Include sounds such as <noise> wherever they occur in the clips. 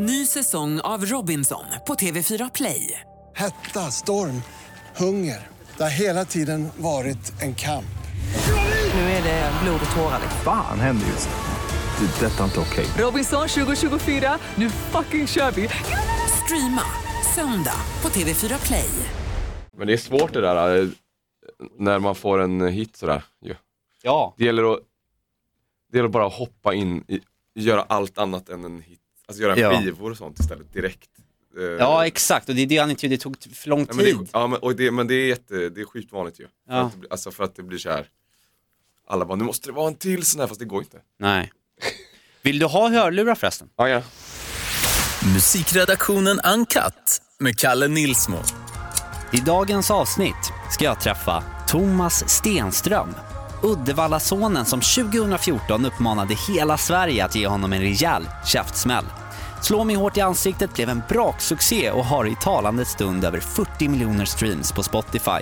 Ny säsong av Robinson på TV4 Play. Hetta, storm, hunger. Det har hela tiden varit en kamp. Nu är det blod och tårar. Fan händer just nu. Det. är Detta är inte okej. Robinson 2024, nu fucking kör vi! Streama söndag på TV4 Play. Men det är svårt det där, eh, när man får en hit sådär ju. Ja. Det gäller att, det gäller bara att hoppa in i, göra allt annat än en hit. Alltså göra Ja. skivor och sånt istället direkt. Eh, Ja, exakt. Och det är det han inte gjorde. Det tog för lång ja, men det, tid. ja, men, och det, men det är jätte, det är skitvanligt ju. För Ja. att det, blir- alltså för att det blir så här. Alla bara, nu måste det vara en till sån här, fast det går inte. Nej. Vill du ha hörlurar förresten? Ja, ja. Musikredaktionen Uncut med Kalle Nilsmo. I dagens avsnitt ska jag träffa Thomas Stenström. Uddevallasonen som 2014 uppmanade hela Sverige att ge honom en rejäl käftsmäll. Slå mig hårt i ansiktet blev en braksuccé och har i talande stund över 40 miljoner streams på Spotify.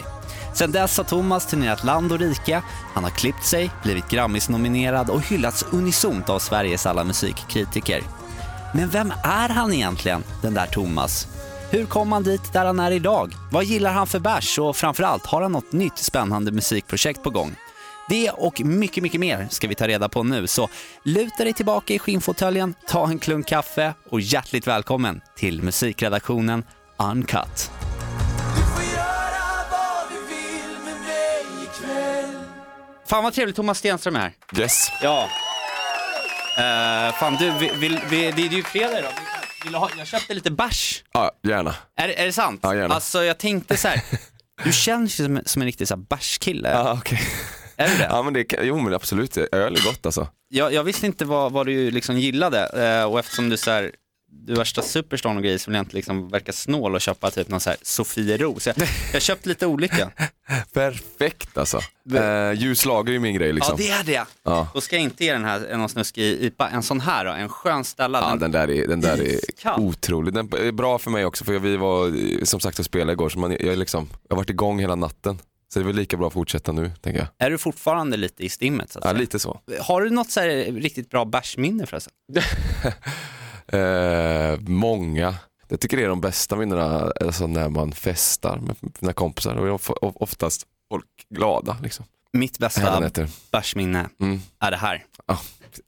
Sedan dess har Thomas turnerat land och rike, han har klippt sig, blivit Grammis-nominerad och hyllats unisont av Sveriges alla musikkritiker. Men vem är han egentligen, den där Thomas? Hur kom han dit där han är idag? Vad gillar han för bärs och framförallt, har han något nytt spännande musikprojekt på gång? Det och mycket, mycket mer ska vi ta reda på nu, så luta dig tillbaka i skinnfåtöljen, ta en klunk kaffe och hjärtligt välkommen till musikredaktionen Uncut. Fan vad trevligt Thomas Stenström är här. Yes. Ja. Uh, fan du, vill, vill, vill, det är ju fredag idag. Vill du ha, jag köpte lite bärs. Ja, gärna. Är, är det sant? Ja, gärna. Alltså jag tänkte så här. du känns ju som, som en riktig bärskille. Ja, okej. Är du det? Ja, men det kan, jo men absolut, öl är gott alltså. Jag, jag visste inte vad, vad du liksom gillade eh, och eftersom du så här, du är värsta superstar och grejer så vill jag inte liksom verka snål och köpa typ någon så här Sofiero. Så jag, jag har köpt lite olika. <laughs> Perfekt alltså. Eh, ljuslager är ju min grej liksom. Ja det är det. Ja. Då ska jag inte ge den här någon snuskig IPA. En sån här då, en skön ställa. Ja, den, där är, den där är Iskall. otrolig. Den är bra för mig också för vi var eh, som sagt och spelade igår så man, jag, är liksom, jag har varit igång hela natten. Så det är väl lika bra att fortsätta nu, tänker jag. Är du fortfarande lite i stimmet? Så att Ja, säga? lite så. Har du något så riktigt bra bärsminne förresten? <laughs> Eh, många. Jag tycker det är de bästa minnena alltså när man festar med mina kompisar. Då är of- of- oftast folk glada. Liksom. Mitt bästa bärsminne Mm. är det här. Ja,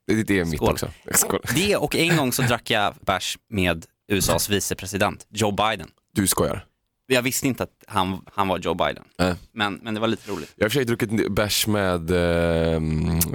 det är mitt Skål. också. Skål. Det och en gång så drack jag bärs med USAs vicepresident Joe Biden. Du skojar. Jag visste inte att han, han var Joe Biden, Nej. men, men det var lite roligt. Jag har i och för sig druckit bärs med eh,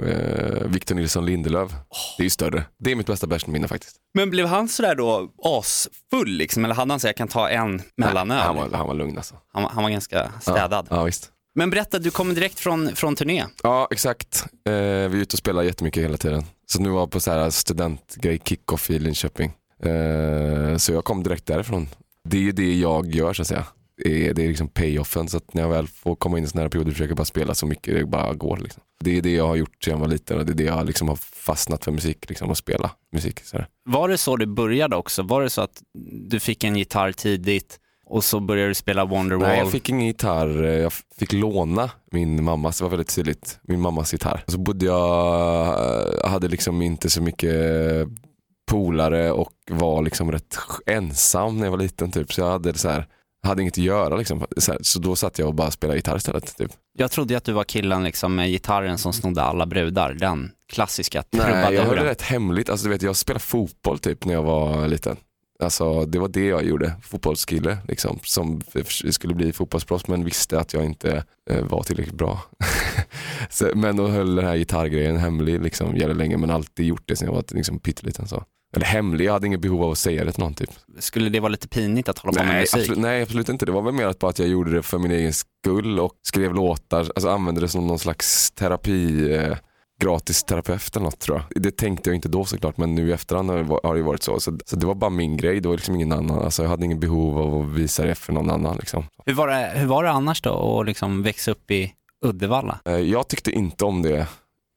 eh, Victor Nilsson Lindelöf. Det är ju större. Det är mitt bästa bärsminne faktiskt. Men blev han sådär då asfull liksom, eller hade han så jag kan ta en mellanöl? Han var, han var lugn alltså. han, var- han var ganska städad. Ja, visst. Men berätta, du kommer direkt från, från turné. Ja, exakt. Eh, vi är ute och spelar jättemycket hela tiden. Så nu var jag på så här studentgrej, kickoff i Linköping. Eh, så jag kom direkt därifrån. Det är ju det jag gör så att säga. Det är, det är liksom payoffen. Så att när jag väl får komma in i sådana här perioder försöker jag bara spela så mycket det bara går. Liksom. Det är det jag har gjort sedan jag var liten och det är det jag liksom har fastnat för musik, liksom, att spela musik. Så här. Var det så du började också? Var det så att du fick en gitarr tidigt och så började du spela Wonderwall? Nej, jag fick ingen gitarr. Jag fick låna min mammas, det var väldigt tydligt, min mammas gitarr. Så bodde jag, jag hade liksom inte så mycket polare och var liksom rätt ensam när jag var liten typ. Så jag hade så här, hade inget att göra liksom. Så, så då satt jag och bara spelade gitarr istället. Typ. Jag trodde att du var killen liksom med gitarren som snodde alla brudar, den klassiska Nej, jag höll det trubaduren. rätt hemligt. Alltså, du vet, jag spelade fotboll typ när jag var liten. Alltså, det var det jag gjorde, fotbollskille liksom, som skulle bli fotbollsproffs men visste att jag inte eh, var tillräckligt bra. <laughs> så, men då höll den här gitarrgrejen hemlig liksom, jävligt länge men alltid gjort det sen jag var liksom, pytteliten. Så. Eller hemlig, jag hade inget behov av att säga det till någon typ. Skulle det vara lite pinigt att hålla på med Nej musik? absolut, nej absolut inte, det var väl mer att, bara att jag gjorde det för min egen skull och skrev låtar, alltså använde det som någon slags terapi, eh, gratis terapeut eller något tror jag. Det tänkte jag inte då såklart men nu i efterhand har det varit så. så. Så det var bara min grej, det var liksom ingen annan, alltså jag hade ingen behov av att visa det för någon annan liksom. Hur, var det, hur var det annars då att liksom växa upp i Uddevalla? Eh, Jag tyckte inte om det.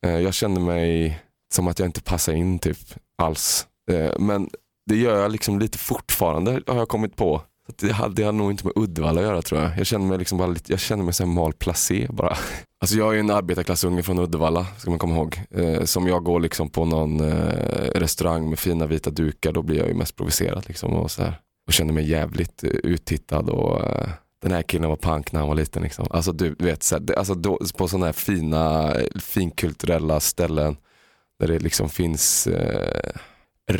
Eh, Jag kände mig som att jag inte passade in typ alls. Eh, men det gör jag liksom lite fortfarande har jag kommit på. Det, hade, det hade nog inte med Uddevalla att göra tror jag. Jag känner mig liksom bara lite, jag känner mig som mal placé bara. <laughs> Alltså jag är en arbetarklassunge från Uddevalla, ska man komma ihåg. Eh, som jag går liksom på någon eh, restaurang med fina vita dukar, då blir jag ju mest provocerad liksom och så här. Och känner mig jävligt eh, uttittad och eh, den här killen var punk när han var liten. Liksom. Alltså du vet, så här, det, alltså då, på sådana här fina, eh, finkulturella ställen där det liksom finns eh,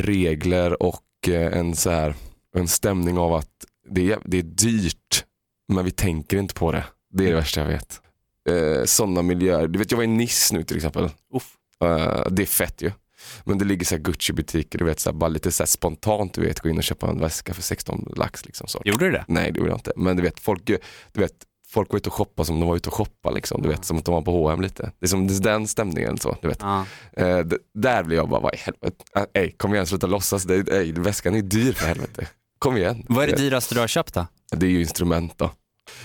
regler och eh, en, så här, en stämning av att det är, det är dyrt men vi tänker inte på det. Det är det värsta jag vet. Eh, sådana miljöer. Du vet jag var i Nice nu till exempel. Eh, det är fett ju. Men det ligger så här Gucci-butiker, du vet så här, bara lite så spontant du vet, gå in och köpa en väska för 16 lax. Liksom, så. Gjorde du det? Nej det gjorde jag inte. Men du vet, folk, du vet, folk var ute och shoppade som de var ute och shoppade. Liksom, du vet, som att de var på H&M lite. Det är som det är den stämningen. Så, du vet. Ja. Eh, där blir jag bara, vad i helvete. Eh, ey, kom igen, sluta låtsas. Det, ey, väskan är dyr för helvete. Kom igen. Vad är det Eh, dyraste du har köpt då? det är ju instrument då.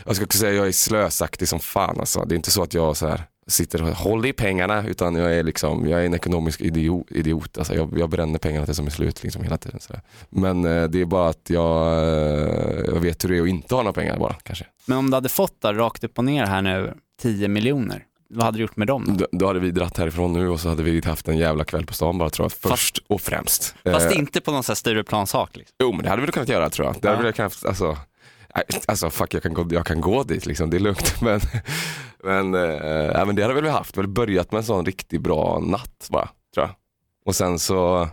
Jag ska också säga jag är slösaktig som fan alltså. Det är inte så att jag så här sitter och håller i pengarna utan jag är liksom, jag är en ekonomisk idiot. idiot. Alltså jag, jag bränner pengarna tills de är slut liksom hela tiden. Så där. Men eh, det är bara att jag, eh, jag vet hur det är att inte ha några pengar bara kanske. Men om du hade fått då, rakt upp och ner här nu, 10 miljoner, vad hade du gjort med dem? Då? Då, hade vi dratt härifrån nu och så hade vi haft en jävla kväll på stan bara tror jag. Först och främst. Fast Eh, inte på någon sån här Stureplanssak liksom. Jo men det hade vi kunnat göra tror jag. Det hade Ja. vi kunnat, alltså, alltså fuck jag kan, gå, jag kan gå dit liksom, det är lugnt. <laughs> Men, men, äh, äh, men det hade väl vi haft, väl börjat med en sån riktigt bra natt bara, tror jag. Och sen så,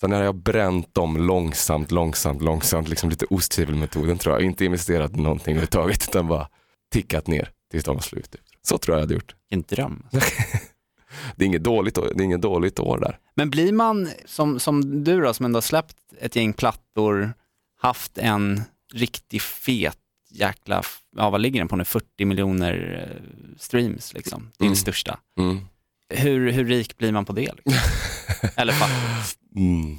sen hade jag bränt dem långsamt, långsamt, långsamt, liksom lite osthyvelmetoden tror jag. Inte investerat i någonting överhuvudtaget utan bara tickat ner tills de var slut. Så tror jag jag hade gjort. Vilken dröm. <laughs> Det är inget dåligt, år- det är inget dåligt år där. Men blir man, som, som du då, som ändå har släppt ett gäng plattor, haft en riktigt fet jäkla, ja vad ligger den på nu, 40 miljoner eh, streams liksom, din Mm. största. Mm. Hur, hur rik blir man på det? Liksom? <laughs> Eller fattig? Mm.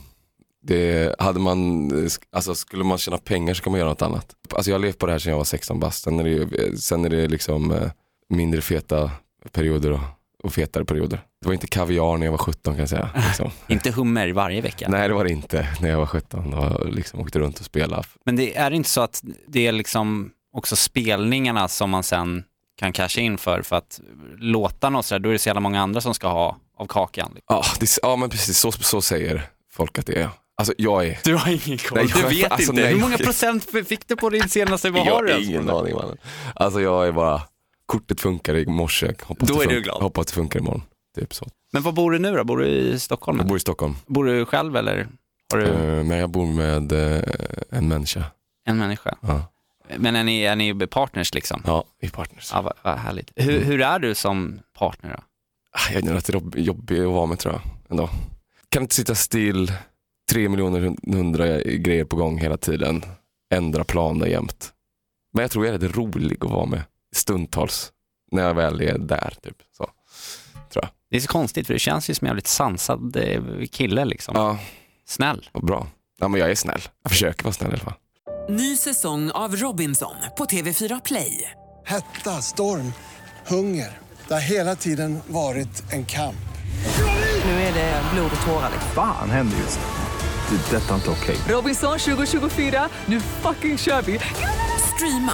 Det hade man, alltså skulle man tjäna pengar så kan man göra något annat. Alltså jag har levt på det här sedan jag var 16 bast. Sen är det, ju- sen är det liksom eh, mindre feta perioder och, och fetare perioder. Det var inte kaviar när jag var 17 kan jag säga. <laughs> Liksom. Inte hummer varje vecka. Nej det var det inte när jag var 17 och liksom åkte runt och spelade. Men det är inte så att det är liksom också spelningarna som man sen kan casha in för, för att låtarna och sådär, då är det så jävla många andra som ska ha av kakan. Liksom. Ja, det, ja men precis så, så säger folk att det är. Alltså jag är Du har ingen koll, Nej, du jag- vet alltså, inte. nej. Hur många procent fick du på din senaste, vad jag har du har ens på ingen det? aning mannen. Alltså jag är bara, kortet funkar i morse, hoppas, Då det är du glad. hoppas det funkar imorgon. Typ så. Men var bor du nu då? Bor du i Stockholm? Jag bor i Stockholm. Bor du själv eller har du Eh, Men jag bor med eh, en människa. en människa? Ja, Men är ni, är ni partners liksom? ja i partners. Ja, vad, vad härligt. Hur, hur är du som partner då? Ah, Jag är rätt jobb- jobbig att vara med tror jag. Ändå. Kan inte sitta still, tre miljoner hund- hundra grejer på gång hela tiden. Ändra planer jämt. Men jag tror jag är rätt rolig att vara med stundtals. När jag väl är där. Typ. Så. Det är så konstigt för det känns ju som en jävligt sansad eh, kille liksom. Ja, Snäll. vad bra. Ja, men jag är snäll. Jag försöker vara snäll i alla fall. Ny säsong av Robinson på TV4 Play. Hetta, storm, hunger. Det har hela tiden varit en kamp. Nu är det blod och tårar. liksom. Fan händer just det. Det är detta inte okej. Robinson 2024, nu fucking kör vi! Streama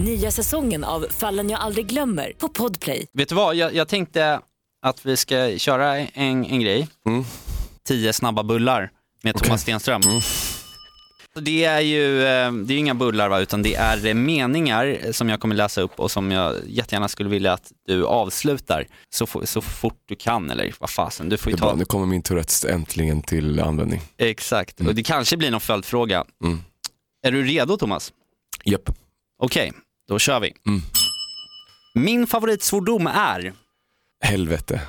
Nya säsongen av Fallen jag aldrig glömmer på Podplay. Vet du vad, jag, jag tänkte att vi ska köra en, en grej. Mm. Tio snabba bullar med Thomas Stenström. Så Det är ju eh, det är inga bullar va, utan det är eh, meningar som jag kommer läsa upp och som jag jättegärna skulle vilja att du avslutar så, så fort du kan eller vad fasen, du får ju är bra. ta... Nu kommer min Tourettes äntligen till användning. Exakt, och det kanske blir någon följdfråga. Mm. Är du redo Thomas? Japp. Okej, då kör vi. Mm. Min favoritsvordom är Helvete.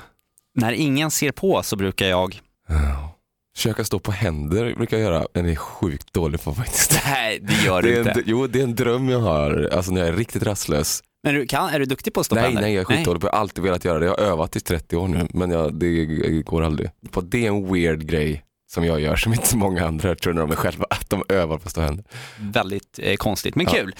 När ingen ser på så brukar jag... Ja. Försöka stå på händer brukar jag göra, men det är sjukt dålig på faktiskt. <laughs> Nej, det gör Det du är en, inte. jo, det är en dröm jag har, alltså när jag är riktigt rastlös. Men du kan, är du duktig på att stå på Nej, händer? nej, jag är skitdålig på det. Jag har alltid velat göra det. Jag har övat i 30 år nu, men jag, det går aldrig. På det är en weird grej som jag gör som inte så många andra tror när de är själva, att de övar på att stå händer. Väldigt eh, konstigt, men kul.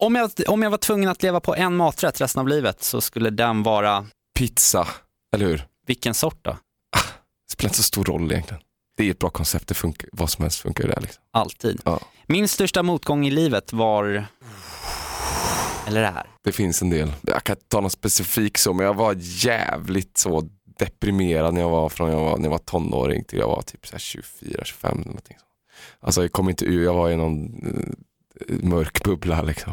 Om jag, om jag var tvungen att leva på en maträtt resten av livet så skulle den vara, Pizza, eller hur? vilken sort då? Det spelar inte så stor roll egentligen. Det är ett bra koncept, det funkar, vad som helst funkar ju där liksom. Alltid. Ja. Min största motgång i livet var, eller det här. Det finns en del. Jag kan inte ta någon specifik så, men jag var jävligt så deprimerad när jag var från jag var, när jag var tonåring till jag var typ så här 24, 25 eller någonting. Så. Alltså jag kom inte ur, jag var i någon eh, mörk bubbla liksom.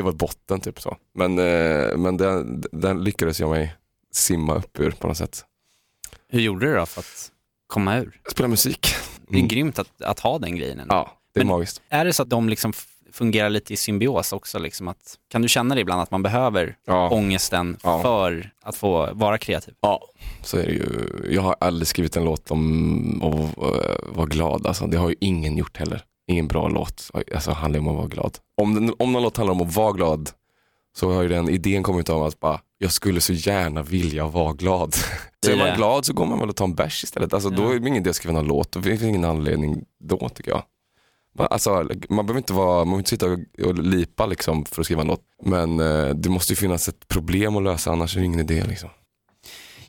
Det var botten typ så. Men, eh, men den, den lyckades jag mig simma upp ur på något sätt. Hur gjorde du då för att komma ur? Spela musik. Det är Mm. grymt att, att ha den grejen. ändå. Ja, det är Men- magiskt. Är det så att de liksom fungerar lite i symbios också? Liksom att, kan du känna det ibland att man behöver Ja. ångesten Ja. för att få vara kreativ? Ja, så är det ju. Jag har aldrig skrivit en låt om att vara glad. Alltså, det har ju ingen gjort heller. Ingen bra låt alltså, handlar om att vara glad. Om, den, om någon låt handlar om att vara glad så har ju den idén kommit av att bara, jag skulle så gärna vilja vara glad. Det Så är man det. glad så går man väl och tar en bärs istället. Alltså, Då Ja. är det ingen idé att skriva någon låt. Då finns det ingen anledning då tycker jag. Man, alltså, man behöver inte, vara, man behöver inte sitta och, lipa liksom, för att skriva en låt. Men eh, det måste ju finnas ett problem att lösa annars är det ingen idé. Liksom.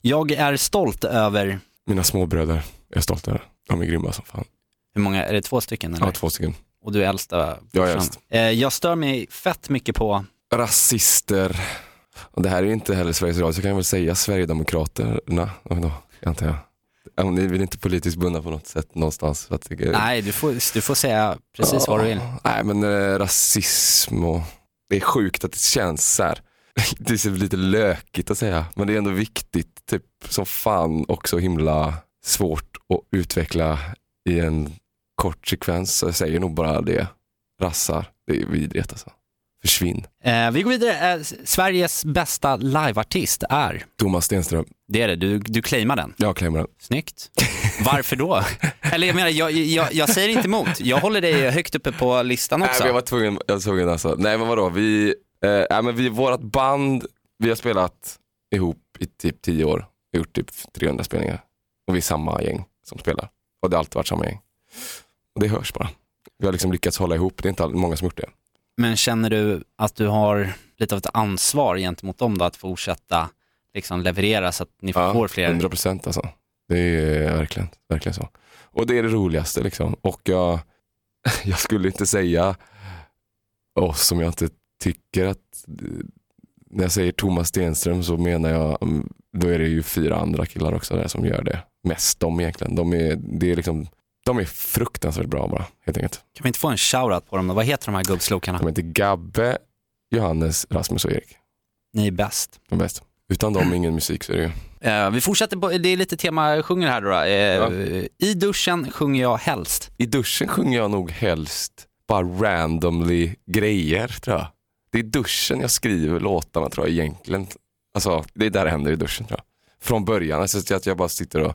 Jag är stolt över, Mina småbröder är stolt över. De är grymma som fan. Hur många, är det två stycken? Eller? Ja, två stycken. Och du är äldsta? Jag är äldst. Eh, jag stör mig fett mycket på, Rasister. Och det här är ju inte heller Sveriges Radio, så kan jag väl säga Sverigedemokraterna. Då, antar jag. Ja, Ni är väl inte politiskt bundna på något sätt någonstans? Det, nej du får, du får säga precis vad du vill. Nej men eh, rasism och det är sjukt att det känns så här. <laughs> Det är lite lökigt att säga men det är ändå viktigt typ som fan och så himla svårt att utveckla i en kort sekvens. Så jag säger nog bara det. Rassar, det är vidrigt alltså. Försvinn. Eh, vi går vidare, eh, Sveriges bästa liveartist är, Thomas Stenström, det är det, du, du claimar den. jag claimar den. Snyggt. Varför då? <laughs> Eller jag menar, jag, jag, jag säger inte emot. Jag håller dig högt uppe på listan Nej, också. men jag var tvungen, jag var tvungen alltså. Nej men vadå, vi, eh, nej, men vi, vårat band, vi har spelat ihop i typ tio år. Vi har gjort typ 300 spelningar. Och vi är samma gäng som spelar. Och det har alltid varit samma gäng. Och det hörs bara. Vi har liksom lyckats hålla ihop, det är inte många som gjort det. Men känner du att du har lite av ett ansvar gentemot dem då att fortsätta liksom leverera så att ni får fler? 100 procent alltså. Det är verkligen, verkligen så. Och det är det roligaste liksom. Och jag, <laughs> jag skulle inte säga oss om jag inte tycker att när jag säger Thomas Stenström så menar jag, mm, då är det ju fyra andra killar också där som gör det. Mest de egentligen. De är, det är liksom, de är fruktansvärt bra bara, helt enkelt. Kan vi inte få en shoutout på dem då? Vad heter de här gubbslokarna? De heter Gabbe, Johannes, Rasmus och Erik. Ni är bäst. De är bäst. Utan dem ingen musik så är det ju. Eh, vi fortsätter på, det är lite tema sjunger här då. då. Eh, Ja. I duschen sjunger jag helst. I duschen sjunger jag nog helst bara randomly grejer tror jag. Det är i duschen jag skriver låtarna tror jag egentligen. Alltså det är där det händer i duschen tror jag. Från början, alltså att jag bara sitter och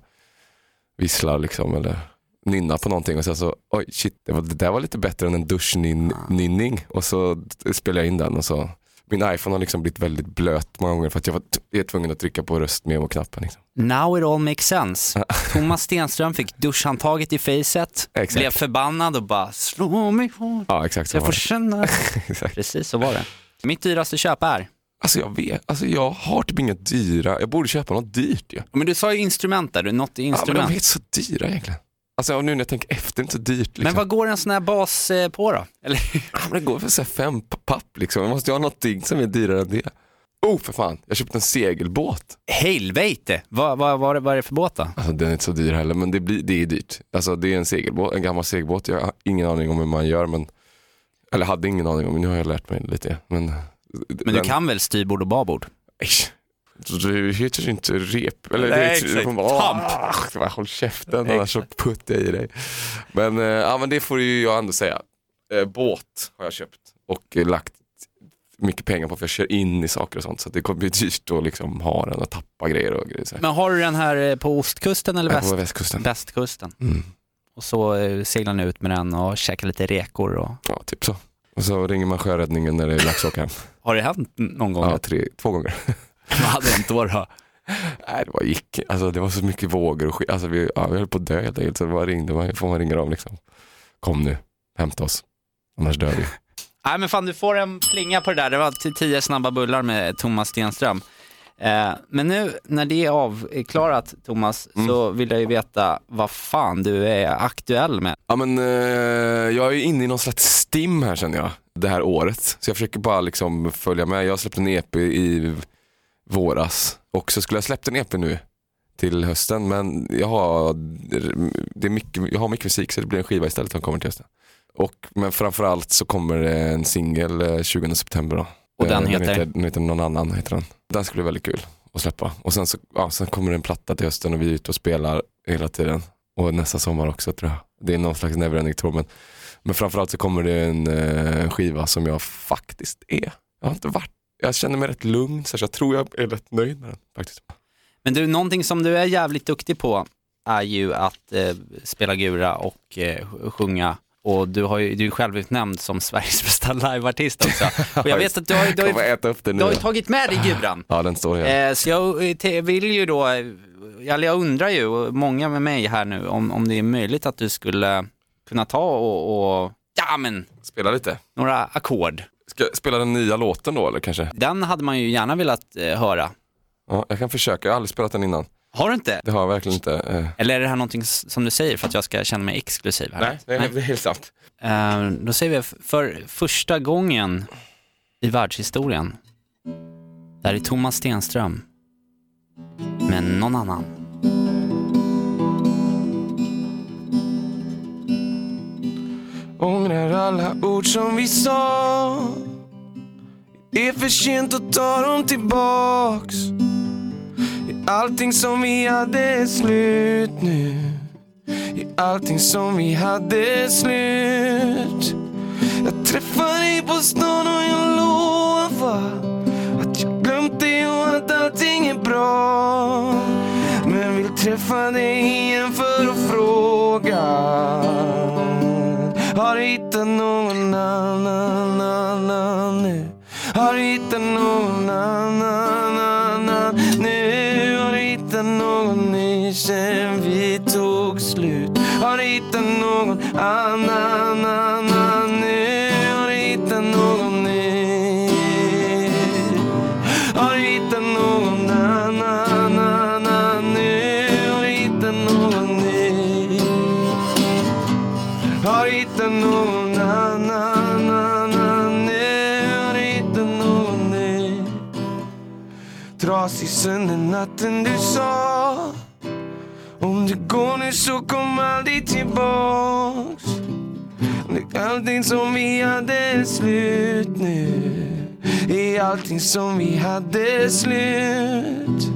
visslar liksom eller nynnar på någonting och sen så, oj shit, det, var, det där var lite bättre än en duschnynning och så spelar jag in den och så min iPhone har liksom blivit väldigt blöt många gånger för att jag var är tvungen att trycka på röstmemo-knappen. Liksom. Now it all makes sense. <laughs> Thomas Stenström fick duschhandtaget i facet, Exakt. blev förbannad och bara slå mig hårt. Ja exakt så jag får känna. <laughs> Exakt. Precis så var det. Mitt dyraste köp är? Alltså jag vet, alltså jag har typ inga dyra, jag borde köpa något dyrt ju. Men du sa ju instrument där, du något Ja, men instrument. de är så dyra egentligen. Alltså nu när jag tänker efter, det är inte så dyrt. Liksom. Men vad går en sån här bas eh, på då? Eller? <laughs> Ja, men det går för så fem papp liksom. Jag måste ju ha någonting som är dyrare än det. Oh för fan, jag köpte en segelbåt. Helvete! Vad, vad, vad, vad är det för båt då? Alltså den är inte så dyr heller, men det, blir, det är dyrt. Alltså det är en segelbåt, en gammal segelbåt. Jag har ingen aning om hur man gör, men eller hade ingen aning om, men nu har jag lärt mig lite. Men, Men du kan väl styrbord och babord? Det heter inte rep. Eller Nej, det exakt. heter, Tamp. Håll käften, annars så puttar jag i dig. Men, eh, ja, men det får ju jag ändå säga. Eh, båt har jag köpt och eh, lagt mycket pengar på för jag kör in i saker och sånt. Så det kommer bli dyrt att liksom ha den och tappa grejer och grejer. Men har du den här på ostkusten eller väst? på västkusten. västkusten? Mm. Och så seglar ni ut med den och käkar lite rekor och... Ja, typ så. Och så ringer man sjöräddningen när det är dags att åka hem. Har det hänt någon gång? Ja, tre, två gånger. <laughs> Vad hade hänt då? då? Nej, det var gick. Alltså det var så mycket vågor och skit. Alltså vi, ja, vi höll på att dö helt enkelt. Så det var ringde man, får man ringa dem liksom. Kom nu, hämta oss. Annars dör vi. <laughs> Nej men fan du får en plinga på det där. Det var tio snabba bullar med Thomas Stenström. Eh, men nu när det är avklarat Thomas så vill jag ju veta vad fan du är aktuell med. Ja men eh, jag är inne i någon slags stim här känner jag. Det här året. Så jag försöker bara liksom följa med. Jag släppte en EP i våras. Och så skulle jag släppt en EP nu till hösten. Men jag har, det är mycket, jag har mycket musik så det blir en skiva istället som kommer till hösten. Och, men framförallt så kommer det en singel eh, 20 september då. Och den Eh, heter? Den heter, den heter Någon annan. Heter den. den skulle bli väldigt kul att släppa. Och sen, så, ja, sen kommer det en platta till hösten och vi är ute och spelar hela tiden. Och nästa sommar också tror jag. Det är någon slags neverending tour. Men, men framförallt så kommer det en eh, skiva som jag faktiskt är. Jag har inte varit, jag känner mig rätt lugn så jag tror jag är rätt nöjd med den faktiskt. Men du, någonting som du är jävligt duktig på är ju att eh, spela gura och eh, sjunga. Och du, har ju, du är själv utnämnd som Sveriges <laughs> bästa liveartist också. Och jag <laughs> vet att du har, du har, du har tagit med dig guran. Ja den står här. Eh, så jag eh, vill ju då, eh, eller jag undrar ju, och många med mig här nu, om, om det är möjligt att du skulle kunna ta och, och ja men, Spela lite. några ackord. Ska jag spela den nya låten då eller kanske? Den hade man ju gärna velat eh, höra. Ja, jag kan försöka, jag har aldrig spelat den innan. Har du inte? Det har jag verkligen inte. Eh. Eller är det här någonting s- som du säger för att jag ska känna mig exklusiv här? Nej, det är, det är helt sant. Eh, då säger vi f- för första gången i världshistorien, där är Thomas Stenström, men någon annan. Ångrar alla ord som vi sa. Det är för sent att ta dem tillbaks. Allting som vi hade är slut nu. Allting som vi hade är slut. Jag träffar dig på stan och jag lovar Att jag glömt dig och att allting är bra. Men vill träffa dig igen för att fråga. Har du hittat någon annan, annan nu? Har du hittat någon annan, annan nu? Har du hittat någon ny sen vi tog slut? Har du hittat någon annan, annan Trasig sönder natten du sa Om du går nu så kom aldrig tillbaks. Allting som vi hade är slut nu. Är allting som vi hade är slut.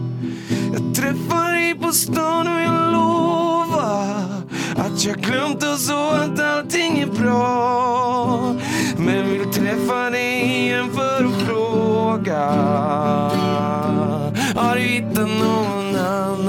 Jag träffar dig på stan och jag lovar att jag glömt oss och att allting är bra. Men vill träffa dig igen för att fråga. Har hittat någon annan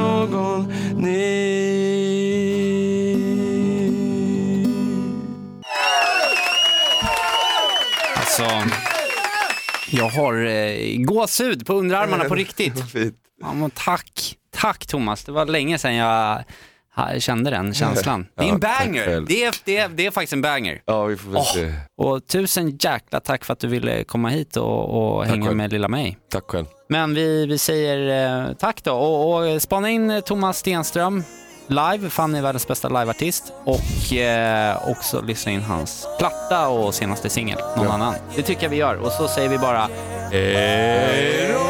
någon ny? Alltså, jag har eh, gåshud på underarmarna på riktigt. <laughs> Ja, men tack, tack Thomas. Det var länge sedan jag ha- kände den känslan. <laughs> Det är en banger. Det är, det, är, det är faktiskt en banger. Ja, vi får väl Åh. se. Och tusen jäkla tack för att du ville komma hit och, och hänga själv. med lilla mig. Tack själv. Men vi, vi säger eh, tack då och, och spana in eh, Thomas Stenström live, är världens bästa liveartist. Och eh, också lyssna in hans platta och senaste singel, Någon Ja. annan. Det tycker jag vi gör. Och så säger vi bara hej då!